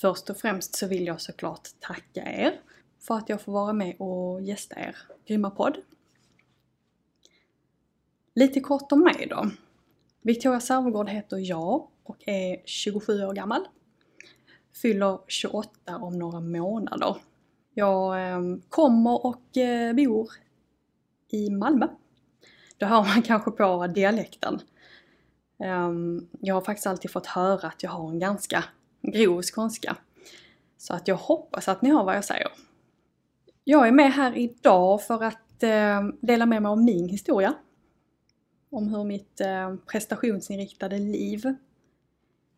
Först och främst så vill jag såklart tacka er för att jag får vara med och gästa er grymma podd. Lite kort om mig då. Victoria Servegård heter jag och är 27 år gammal. Fyller 28 om några månader. Jag ehm, kommer och eh, bor i Malmö. Det hör man kanske på dialekten. Ehm, jag har faktiskt alltid fått höra att jag har en ganska grov skånska. Så att jag hoppas att ni hör vad jag säger. Jag är med här idag för att eh, dela med mig av min historia. Om hur mitt eh, prestationsinriktade liv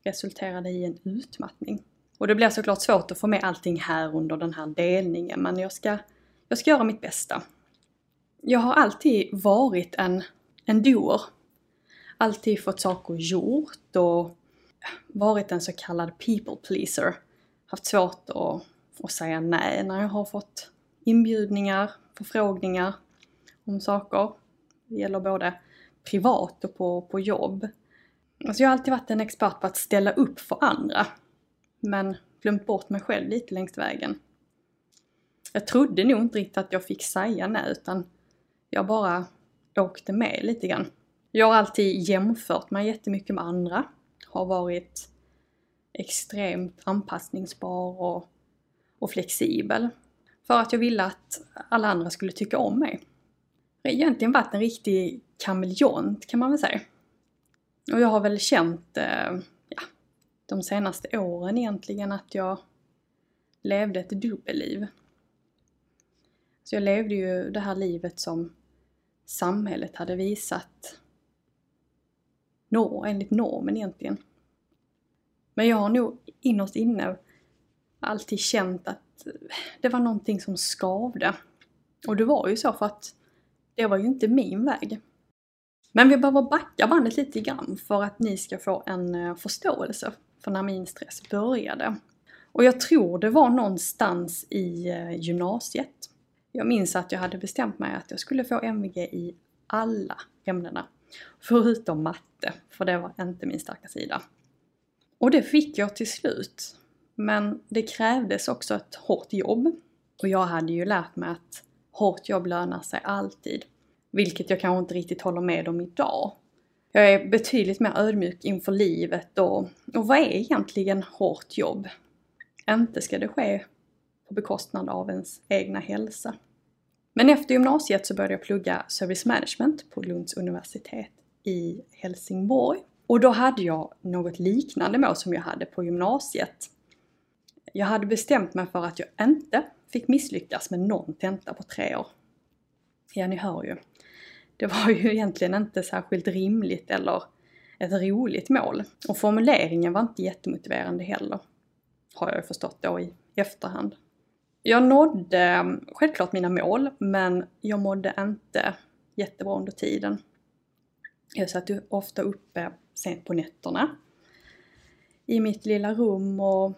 resulterade i en utmattning. Och det blir såklart svårt att få med allting här under den här delningen men jag ska, jag ska göra mitt bästa. Jag har alltid varit en, en doer. Alltid fått saker gjort och varit en så kallad people pleaser. Haft svårt att, att säga nej när jag har fått inbjudningar, förfrågningar om saker. Det gäller både privat och på, på jobb. Alltså jag har alltid varit en expert på att ställa upp för andra. Men glömt bort mig själv lite längs vägen. Jag trodde nog inte riktigt att jag fick säga nej utan jag bara åkte med lite grann. Jag har alltid jämfört mig jättemycket med andra har varit extremt anpassningsbar och, och flexibel. För att jag ville att alla andra skulle tycka om mig. Jag har egentligen varit en riktig kameleont kan man väl säga. Och jag har väl känt eh, ja, de senaste åren egentligen att jag levde ett dubbelliv. Så jag levde ju det här livet som samhället hade visat nor enligt normen egentligen. Men jag har nog innerst inne alltid känt att eh, det var någonting som skavde. Och det var ju så för att det var ju inte min väg. Men vi behöver backa bandet lite grann för att ni ska få en eh, förståelse för när min stress började. Och jag tror det var någonstans i eh, gymnasiet. Jag minns att jag hade bestämt mig att jag skulle få MVG i alla ämnena. Förutom matte, för det var inte min starka sida. Och det fick jag till slut. Men det krävdes också ett hårt jobb. Och jag hade ju lärt mig att hårt jobb lönar sig alltid. Vilket jag kanske inte riktigt håller med om idag. Jag är betydligt mer ödmjuk inför livet och, och vad är egentligen hårt jobb? Inte ska det ske på bekostnad av ens egna hälsa. Men efter gymnasiet så började jag plugga Service Management på Lunds universitet i Helsingborg. Och då hade jag något liknande mål som jag hade på gymnasiet. Jag hade bestämt mig för att jag inte fick misslyckas med någon tenta på tre år. Ja, ni hör ju. Det var ju egentligen inte särskilt rimligt eller ett roligt mål. Och formuleringen var inte jättemotiverande heller. Har jag förstått då i efterhand. Jag nådde självklart mina mål, men jag mådde inte jättebra under tiden. Jag satt ofta uppe sent på nätterna i mitt lilla rum och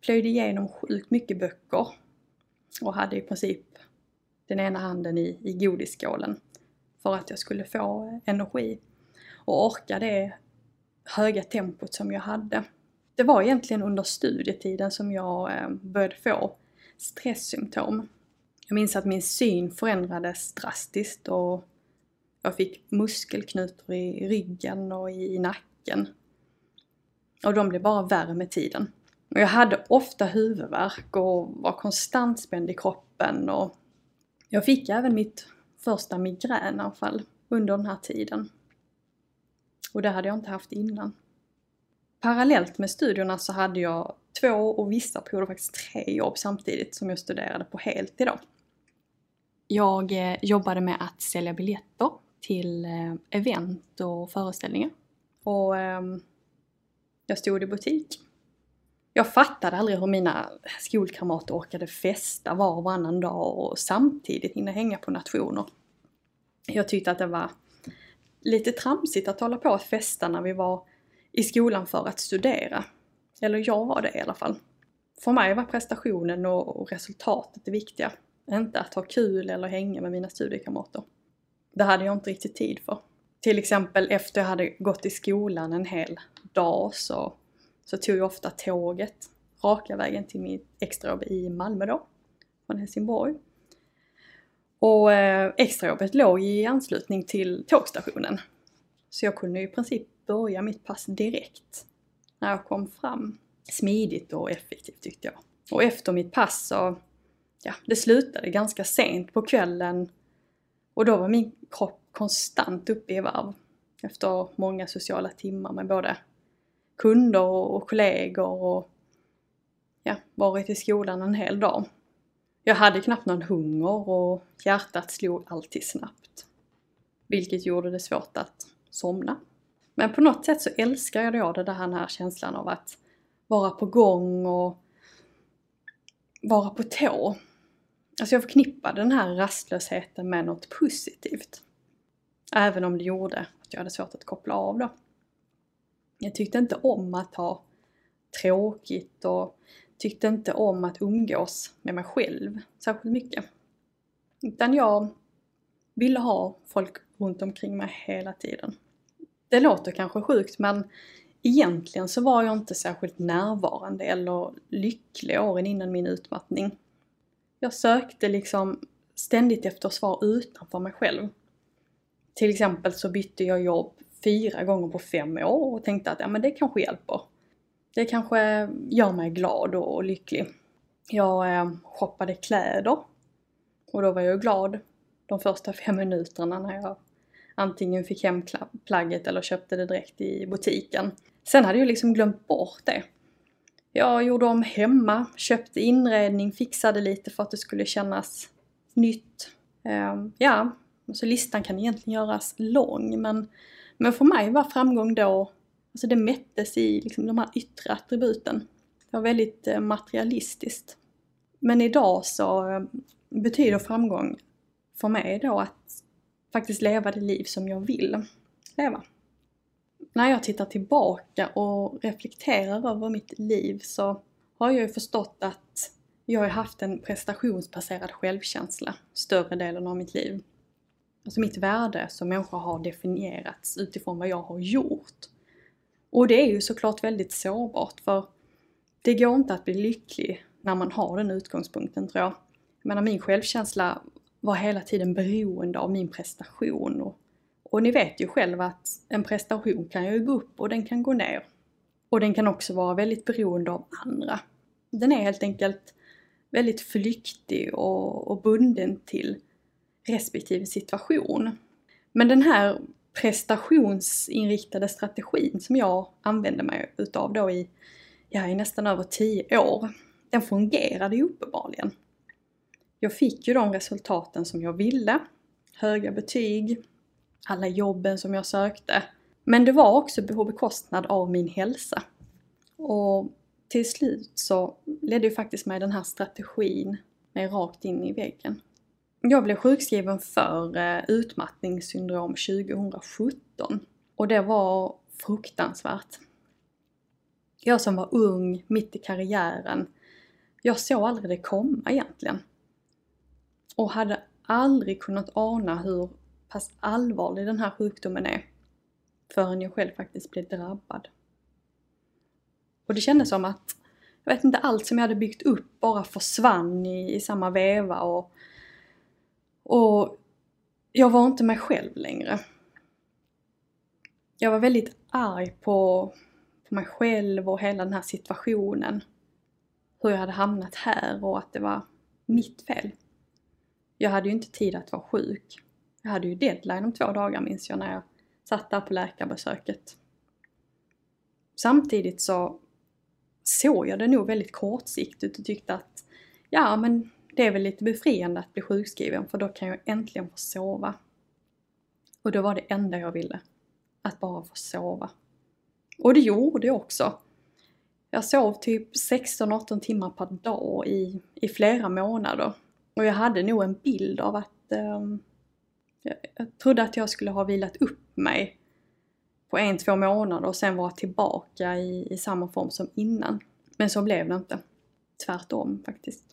plöjde igenom sjukt mycket böcker och hade i princip den ena handen i, i godisskålen för att jag skulle få eh, energi och orka det höga tempot som jag hade. Det var egentligen under studietiden som jag eh, började få stresssymptom. Jag minns att min syn förändrades drastiskt och jag fick muskelknutor i ryggen och i nacken. Och de blev bara värre med tiden. Och jag hade ofta huvudvärk och var konstant spänd i kroppen och jag fick även mitt första migränanfall under den här tiden. Och det hade jag inte haft innan. Parallellt med studierna så hade jag två och vissa perioder faktiskt tre jobb samtidigt som jag studerade på heltid då. Jag eh, jobbade med att sälja biljetter till eh, event och föreställningar. Och ehm, jag stod i butik. Jag fattade aldrig hur mina skolkamrater orkade festa var och varannan dag och samtidigt hinna hänga på nationer. Jag tyckte att det var lite tramsigt att hålla på att festa när vi var i skolan för att studera. Eller jag var det i alla fall. För mig var prestationen och resultatet det viktiga. Inte att ha kul eller hänga med mina studiekamrater. Det hade jag inte riktigt tid för. Till exempel efter jag hade gått i skolan en hel dag så, så tog jag ofta tåget raka vägen till mitt extrajobb i Malmö då, från Helsingborg. Och eh, extrajobbet låg i anslutning till tågstationen. Så jag kunde i princip börja mitt pass direkt när jag kom fram. Smidigt och effektivt tyckte jag. Och efter mitt pass så, ja, det slutade ganska sent på kvällen och då var min kropp konstant uppe i varv efter många sociala timmar med både kunder och kollegor och ja, varit i skolan en hel dag. Jag hade knappt någon hunger och hjärtat slog alltid snabbt. Vilket gjorde det svårt att somna. Men på något sätt så älskar jag då den här känslan av att vara på gång och vara på tå. Alltså jag förknippade den här rastlösheten med något positivt. Även om det gjorde att jag hade svårt att koppla av då. Jag tyckte inte om att ha tråkigt och tyckte inte om att umgås med mig själv särskilt mycket. Utan jag ville ha folk runt omkring mig hela tiden. Det låter kanske sjukt men egentligen så var jag inte särskilt närvarande eller lycklig åren innan min utmattning. Jag sökte liksom ständigt efter svar utanför mig själv. Till exempel så bytte jag jobb fyra gånger på fem år och tänkte att ja, men det kanske hjälper. Det kanske gör mig glad och lycklig. Jag eh, shoppade kläder och då var jag glad de första fem minuterna när jag antingen fick hem plagget eller köpte det direkt i butiken. Sen hade jag liksom glömt bort det. Jag gjorde om hemma, köpte inredning, fixade lite för att det skulle kännas nytt. Ehm, ja, så listan kan egentligen göras lång men, men för mig var framgång då, alltså det mättes i liksom de här yttre attributen. Det var väldigt eh, materialistiskt. Men idag så eh, betyder framgång för mig då att faktiskt leva det liv som jag vill leva. När jag tittar tillbaka och reflekterar över mitt liv så har jag ju förstått att jag har haft en prestationsbaserad självkänsla större delen av mitt liv. Alltså mitt värde som människa har definierats utifrån vad jag har gjort. Och det är ju såklart väldigt sårbart för det går inte att bli lycklig när man har den utgångspunkten tror jag. Jag menar min självkänsla var hela tiden beroende av min prestation. Och, och ni vet ju själva att en prestation kan ju gå upp och den kan gå ner. Och den kan också vara väldigt beroende av andra. Den är helt enkelt väldigt flyktig och, och bunden till respektive situation. Men den här prestationsinriktade strategin som jag använde mig utav då i, ja, i nästan över tio år, den fungerade ju uppenbarligen. Jag fick ju de resultaten som jag ville. Höga betyg, alla jobben som jag sökte. Men det var också på bekostnad av min hälsa. Och till slut så ledde ju faktiskt mig den här strategin mig rakt in i väggen. Jag blev sjukskriven för eh, utmattningssyndrom 2017 och det var fruktansvärt. Jag som var ung, mitt i karriären, jag såg aldrig det komma egentligen och hade aldrig kunnat ana hur pass allvarlig den här sjukdomen är förrän jag själv faktiskt blev drabbad. Och det kändes som att, jag vet inte, allt som jag hade byggt upp bara försvann i, i samma veva och, och jag var inte mig själv längre. Jag var väldigt arg på, på mig själv och hela den här situationen. Hur jag hade hamnat här och att det var mitt fel. Jag hade ju inte tid att vara sjuk. Jag hade ju deadline om två dagar minns jag när jag satt där på läkarbesöket. Samtidigt så såg jag det nog väldigt kortsiktigt och tyckte att ja men det är väl lite befriande att bli sjukskriven för då kan jag äntligen få sova. Och det var det enda jag ville. Att bara få sova. Och det gjorde jag också. Jag sov typ 16-18 timmar per dag i, i flera månader. Och jag hade nog en bild av att eh, jag, jag trodde att jag skulle ha vilat upp mig på en, två månader och sen vara tillbaka i, i samma form som innan. Men så blev det inte. Tvärtom faktiskt.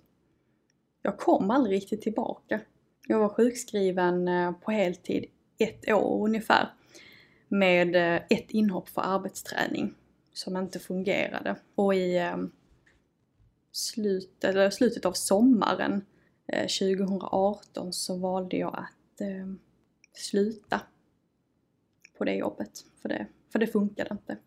Jag kom aldrig riktigt tillbaka. Jag var sjukskriven eh, på heltid ett år ungefär. Med eh, ett inhopp för arbetsträning som inte fungerade. Och i ehm, slutet, eller slutet av sommaren Eh, 2018 så valde jag att eh, sluta på det jobbet. För det, för det funkade inte.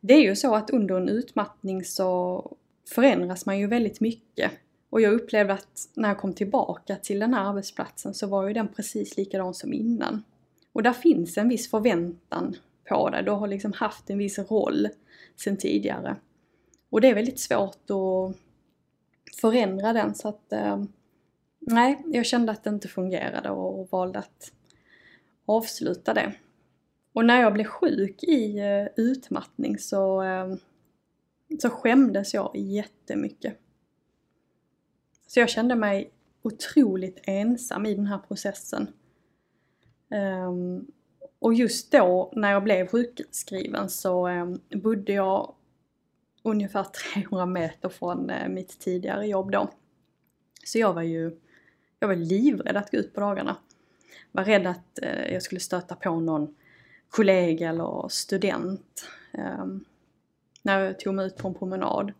Det är ju så att under en utmattning så förändras man ju väldigt mycket. Och jag upplevde att när jag kom tillbaka till den här arbetsplatsen så var ju den precis likadan som innan. Och där finns en viss förväntan på dig. Du har liksom haft en viss roll sedan tidigare. Och det är väldigt svårt att förändra den så att eh, nej, jag kände att det inte fungerade och valde att avsluta det. Och när jag blev sjuk i eh, utmattning så, ehm, så skämdes jag jättemycket. Så jag kände mig otroligt ensam i den här processen. Ehm, och just då när jag blev sjukskriven så ehm, bodde jag ungefär 300 meter från eh, mitt tidigare jobb då. Så jag var ju jag var livrädd att gå ut på dagarna. Var rädd att eh, jag skulle stöta på någon kollega eller student Eh, när jag tog mig ut på en promenad.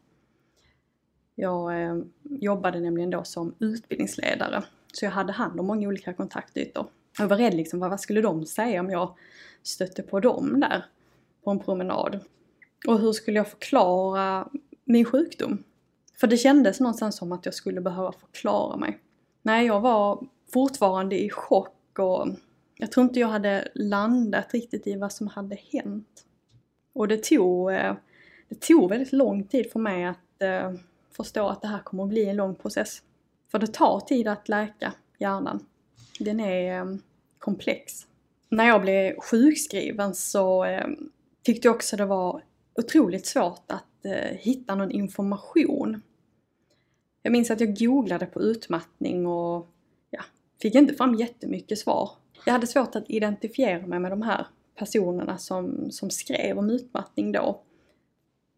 Jag eh, jobbade nämligen då som utbildningsledare så jag hade hand om många olika kontaktytor. Jag var rädd liksom, vad skulle de säga om jag stötte på dem där på en promenad? Och hur skulle jag förklara min sjukdom? För det kändes någonstans som att jag skulle behöva förklara mig. Nej, jag var fortfarande i chock och jag tror inte jag hade landat riktigt i vad som hade hänt. Och det tog, eh, det tog väldigt lång tid för mig att eh, förstå att det här kommer att bli en lång process. För det tar tid att läka hjärnan. Den är eh, komplex. När jag blev sjukskriven så tyckte jag också det var otroligt svårt att hitta någon information. Jag minns att jag googlade på utmattning och ja, fick inte fram jättemycket svar jag hade svårt att identifiera mig med de här personerna som, som skrev om utmattning då.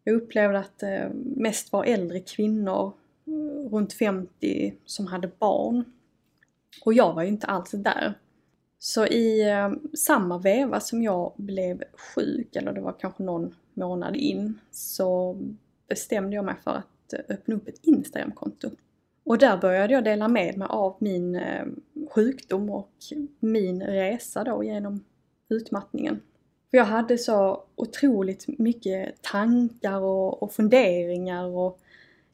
Jag upplevde att det mest var äldre kvinnor eh, runt 50 som hade barn. Och jag var ju inte alls där. Så i eh, samma veva som jag blev sjuk, eller det var kanske någon månad in, så bestämde jag mig för att öppna upp ett Instagramkonto. Och där började jag dela med mig av min eh, sjukdom och min resa då genom utmattningen. För jag hade så otroligt mycket tankar och, och funderingar och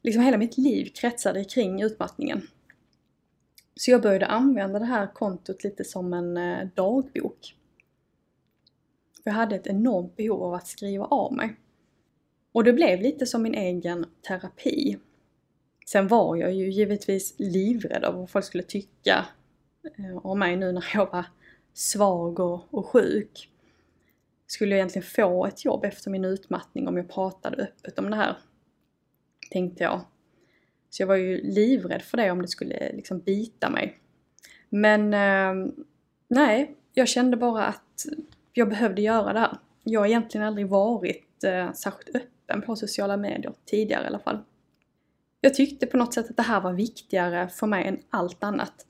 liksom hela mitt liv kretsade kring utmattningen. Så jag började använda det här kontot lite som en eh, dagbok. Jag hade ett enormt behov av att skriva av mig. Och det blev lite som min egen terapi. Sen var jag ju givetvis livrädd av vad folk skulle tycka eh, om mig nu när jag var svag och, och sjuk. Skulle jag egentligen få ett jobb efter min utmattning om jag pratade öppet om det här? Tänkte jag. Så jag var ju livrädd för det om det skulle liksom bita mig. Men eh, nej, jag kände bara att jag behövde göra det här. Jag har egentligen aldrig varit eh, särskilt öppen på sociala medier tidigare i alla fall. Jag tyckte på något sätt att det här var viktigare för mig än allt annat.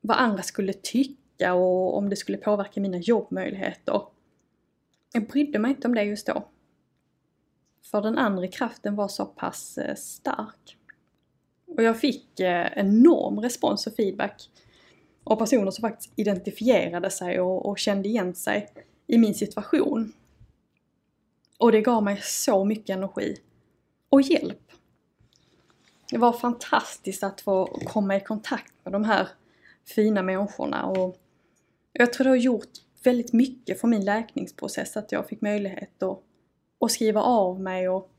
Vad andra skulle tycka och om det skulle påverka mina jobbmöjligheter. Jag brydde mig inte om det just då. För den andra kraften var så pass eh, stark. Och jag fick eh, enorm respons och feedback av personer som faktiskt identifierade sig och, och kände igen sig i min situation. Och det gav mig så mycket energi och hjälp. Det var fantastiskt att få komma i kontakt med de här fina människorna och jag tror det har gjort väldigt mycket för min läkningsprocess att jag fick möjlighet att, att skriva av mig och,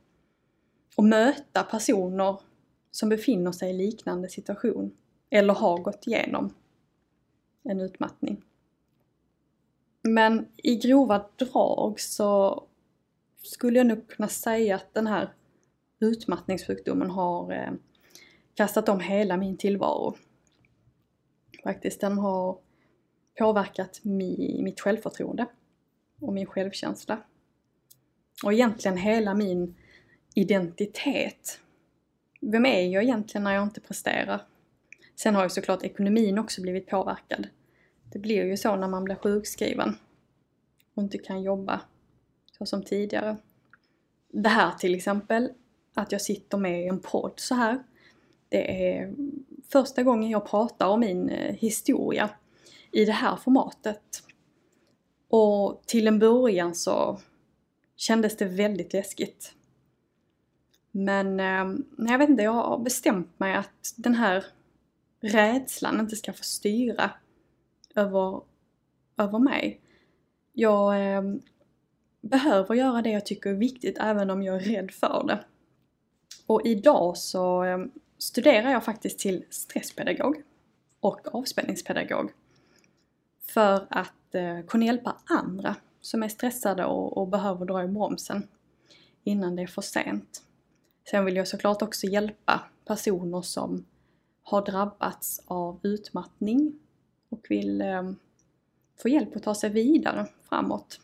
och möta personer som befinner sig i liknande situation eller har gått igenom en utmattning. Men i grova drag så skulle jag nog kunna säga att den här utmattningssjukdomen har eh, kastat om hela min tillvaro. Faktiskt, den har påverkat mi, mitt självförtroende och min självkänsla. Och egentligen hela min identitet. Vem är jag egentligen när jag inte presterar? Sen har ju såklart ekonomin också blivit påverkad. Det blir ju så när man blir sjukskriven och inte kan jobba så som tidigare. Det här till exempel, att jag sitter med i en podd så här. Det är första gången jag pratar om min eh, historia i det här formatet. Och till en början så kändes det väldigt läskigt. Men eh, jag vet inte, jag har bestämt mig att den här rädslan inte ska få styra över, över mig. Jag eh, behöver göra det jag tycker är viktigt även om jag är rädd för det. Och idag så eh, studerar jag faktiskt till stresspedagog och avspänningspedagog. För att eh, kunna hjälpa andra som är stressade och, behöver dra i bromsen innan det är för sent. Sen vill jag såklart också hjälpa personer som har drabbats av utmattning och vill eh, få hjälp att ta sig vidare framåt.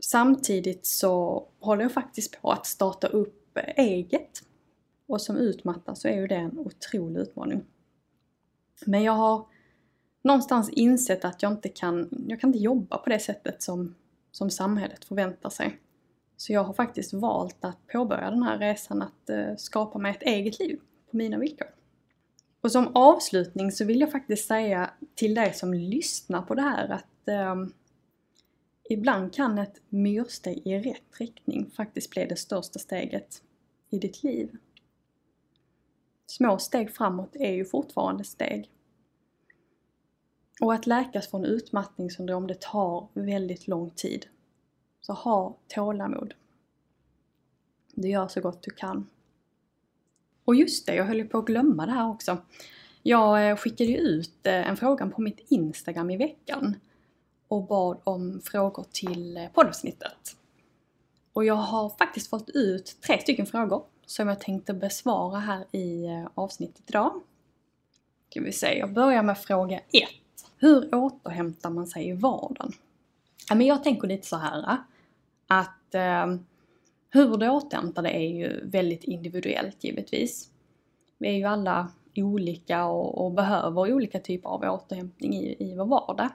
Samtidigt så håller jag faktiskt på att starta upp eget. Och som utmattad så är ju det en otrolig utmaning. Men jag har någonstans insett att jag inte kan, jag kan inte jobba på det sättet som, som samhället förväntar sig. Så jag har faktiskt valt att påbörja den här resan att eh, skapa mig ett eget liv på mina villkor. Och som avslutning så vill jag faktiskt säga till dig som lyssnar på det här att eh, ibland kan ett myrsteg i rätt riktning faktiskt bli det största steget i ditt liv. Små steg framåt är ju fortfarande steg. Och att läkas från utmattningssyndrom det tar väldigt lång tid. Så ha tålamod. Du gör så gott du kan. Och just det, jag höll ju på att glömma det här också. Jag eh, skickade ju ut eh, en fråga på mitt Instagram i veckan och bad om frågor till eh, poddavsnittet. Och jag har faktiskt fått ut tre stycken frågor som jag tänkte besvara här i eh, avsnittet idag. Ska vi se, jag börjar med fråga 1. Hur återhämtar man sig i vardagen? Ja, men jag tänker lite så här eh, att eh, hur du återhämtar dig är ju väldigt individuellt givetvis. Vi är ju alla olika och, och behöver olika typer av återhämtning i, i vår vardag.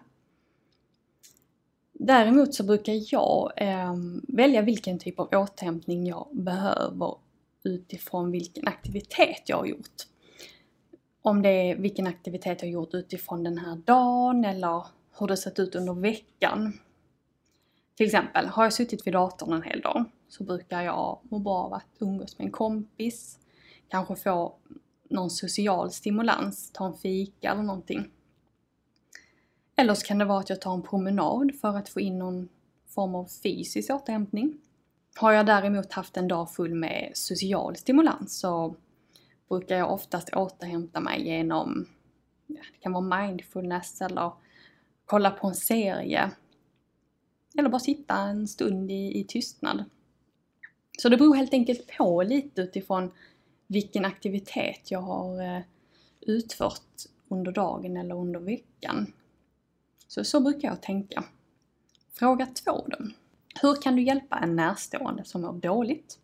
Däremot så brukar jag eh, välja vilken typ av återhämtning jag behöver utifrån vilken aktivitet jag har gjort. Om det är vilken aktivitet jag har gjort utifrån den här dagen eller hur det sett ut under veckan. Till exempel, har jag suttit vid datorn en hel dag så brukar jag må bra av att umgås med en kompis, kanske få någon social stimulans, ta en fika eller någonting. Eller så kan det vara att jag tar en promenad för att få in någon form av fysisk återhämtning. Har jag däremot haft en dag full med social stimulans så brukar jag oftast återhämta mig genom, ja, det kan vara mindfulness eller kolla på en serie. Eller bara sitta en stund i, i tystnad. Så det beror helt enkelt på lite utifrån vilken aktivitet jag har eh, utfört under dagen eller under veckan. Så, så brukar jag tänka. Fråga två då. Hur kan du hjälpa en närstående som mår dåligt?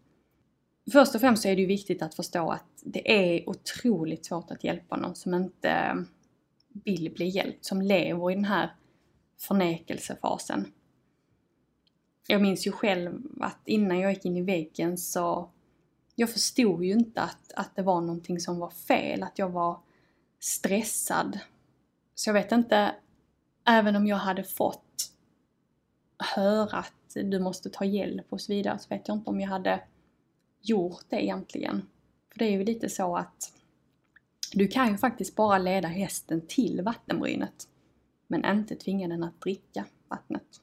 Först och främst så är det ju viktigt att förstå att det är otroligt svårt att hjälpa någon som inte vill bli hjälpt, som lever i den här förnekelsefasen. Jag minns ju själv att innan jag gick in i väggen så jag förstod ju inte att, att det var någonting som var fel, att jag var stressad. Så jag vet inte, även om jag hade fått höra att du måste ta hjälp och så vidare, så vet jag inte om jag hade gjort det egentligen. För det är ju lite så att du kan ju faktiskt bara leda hästen till vattenbrynet, men inte tvinga den att dricka vattnet.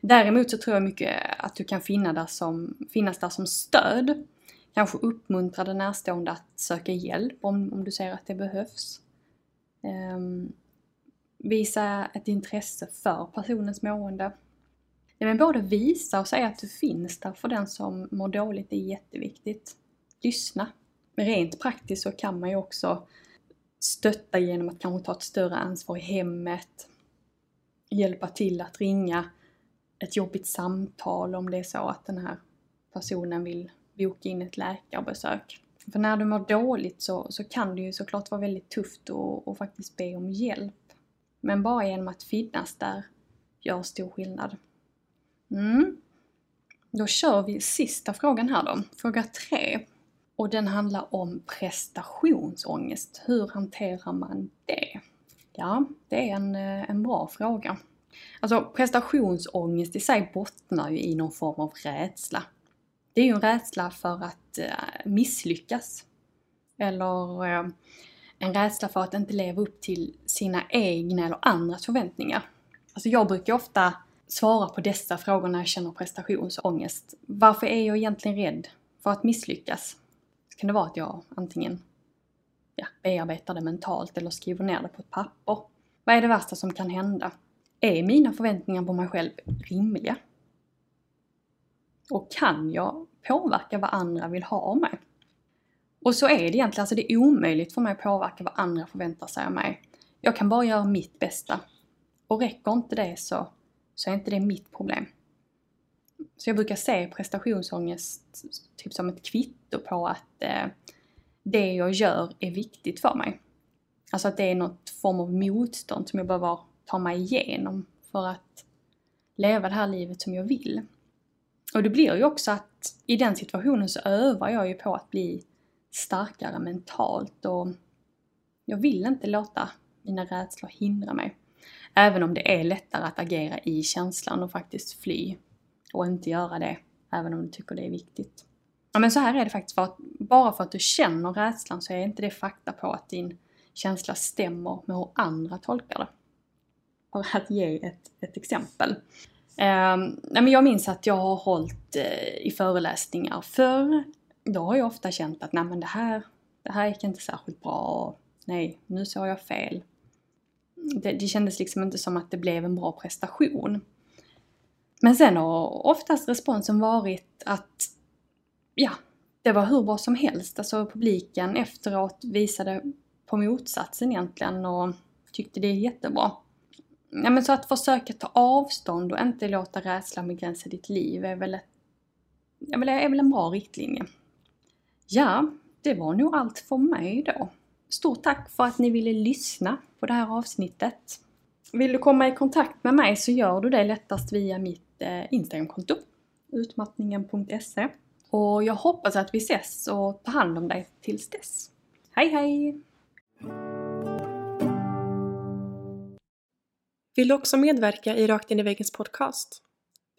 Däremot så tror jag mycket att du kan finna där som, finnas där som stöd. Kanske uppmuntra den närstående att söka hjälp om, om du ser att det behövs. Um, visa ett intresse för personens mående. Ja, men både visa och säga att du finns där för den som mår dåligt är jätteviktigt. Lyssna. Men rent praktiskt så kan man ju också stötta genom att kanske ta ett större ansvar i hemmet. Hjälpa till att ringa ett jobbigt samtal om det är så att den här personen vill boka in ett läkarbesök. För när du mår dåligt så, så kan det ju såklart vara väldigt tufft att, att faktiskt be om hjälp. Men bara genom att finnas där gör stor skillnad. Mm. Då kör vi sista frågan här då, fråga tre. Och den handlar om prestationsångest. Hur hanterar man det? Ja, det är en, eh, en bra fråga. Alltså prestationsångest i sig bottnar ju i någon form av rädsla. Det är ju en rädsla för att eh, misslyckas. Eller eh, en rädsla för att inte leva upp till sina egna eller andras förväntningar. Alltså jag brukar ofta svara på dessa frågor när jag känner prestationsångest. Varför är jag egentligen rädd för att misslyckas? Så kan det vara att jag antingen ja, bearbetar det mentalt eller skriver ner det på ett papper. Vad är det värsta som kan hända? Är mina förväntningar på mig själv rimliga? Och kan jag påverka vad andra vill ha av mig? Och så är det egentligen, alltså det är omöjligt för mig att påverka vad andra förväntar sig av mig. Jag kan bara göra mitt bästa. Och räcker inte det så, så är inte det mitt problem. Så jag brukar se prestationsångest typ som ett kvitto på att eh, det jag gör är viktigt för mig. Alltså att det är något form av motstånd som jag behöver ta mig igenom för att leva det här livet som jag vill. Och det blir ju också att i den situationen så övar jag ju på att bli starkare mentalt och jag vill inte låta mina rädslor hindra mig. Även om det är lättare att agera i känslan och faktiskt fly och inte göra det, även om du tycker det är viktigt. Ja men så här är det faktiskt, för att bara för att du känner rädslan så är inte det fakta på att din känsla stämmer med hur andra tolkar det. För att ge ett, ett exempel. Eh, nej men jag minns att jag har hållit eh, i föreläsningar förr. Då har jag ofta känt att nej men det här, det här gick inte särskilt bra. Nej, nu sa jag fel. Det, det kändes liksom inte som att det blev en bra prestation. Men sen har oftast responsen varit att, ja, det var hur bra som helst. Alltså publiken efteråt visade på motsatsen egentligen och tyckte det är jättebra. Ja, men så att försöka ta avstånd och inte låta rädslan begränsa ditt liv är väl, ett, är väl, är väl en bra riktlinje. Ja, det var nog allt för mig då. Stort tack för att ni ville lyssna på det här avsnittet. Vill du komma i kontakt med mig så gör du det lättast via mitt eh, Instagramkonto, utmattningen.se. Och jag hoppas att vi ses och tar hand om dig tills dess. Hej hej! Vill du också medverka i Rakt in i väggens podcast?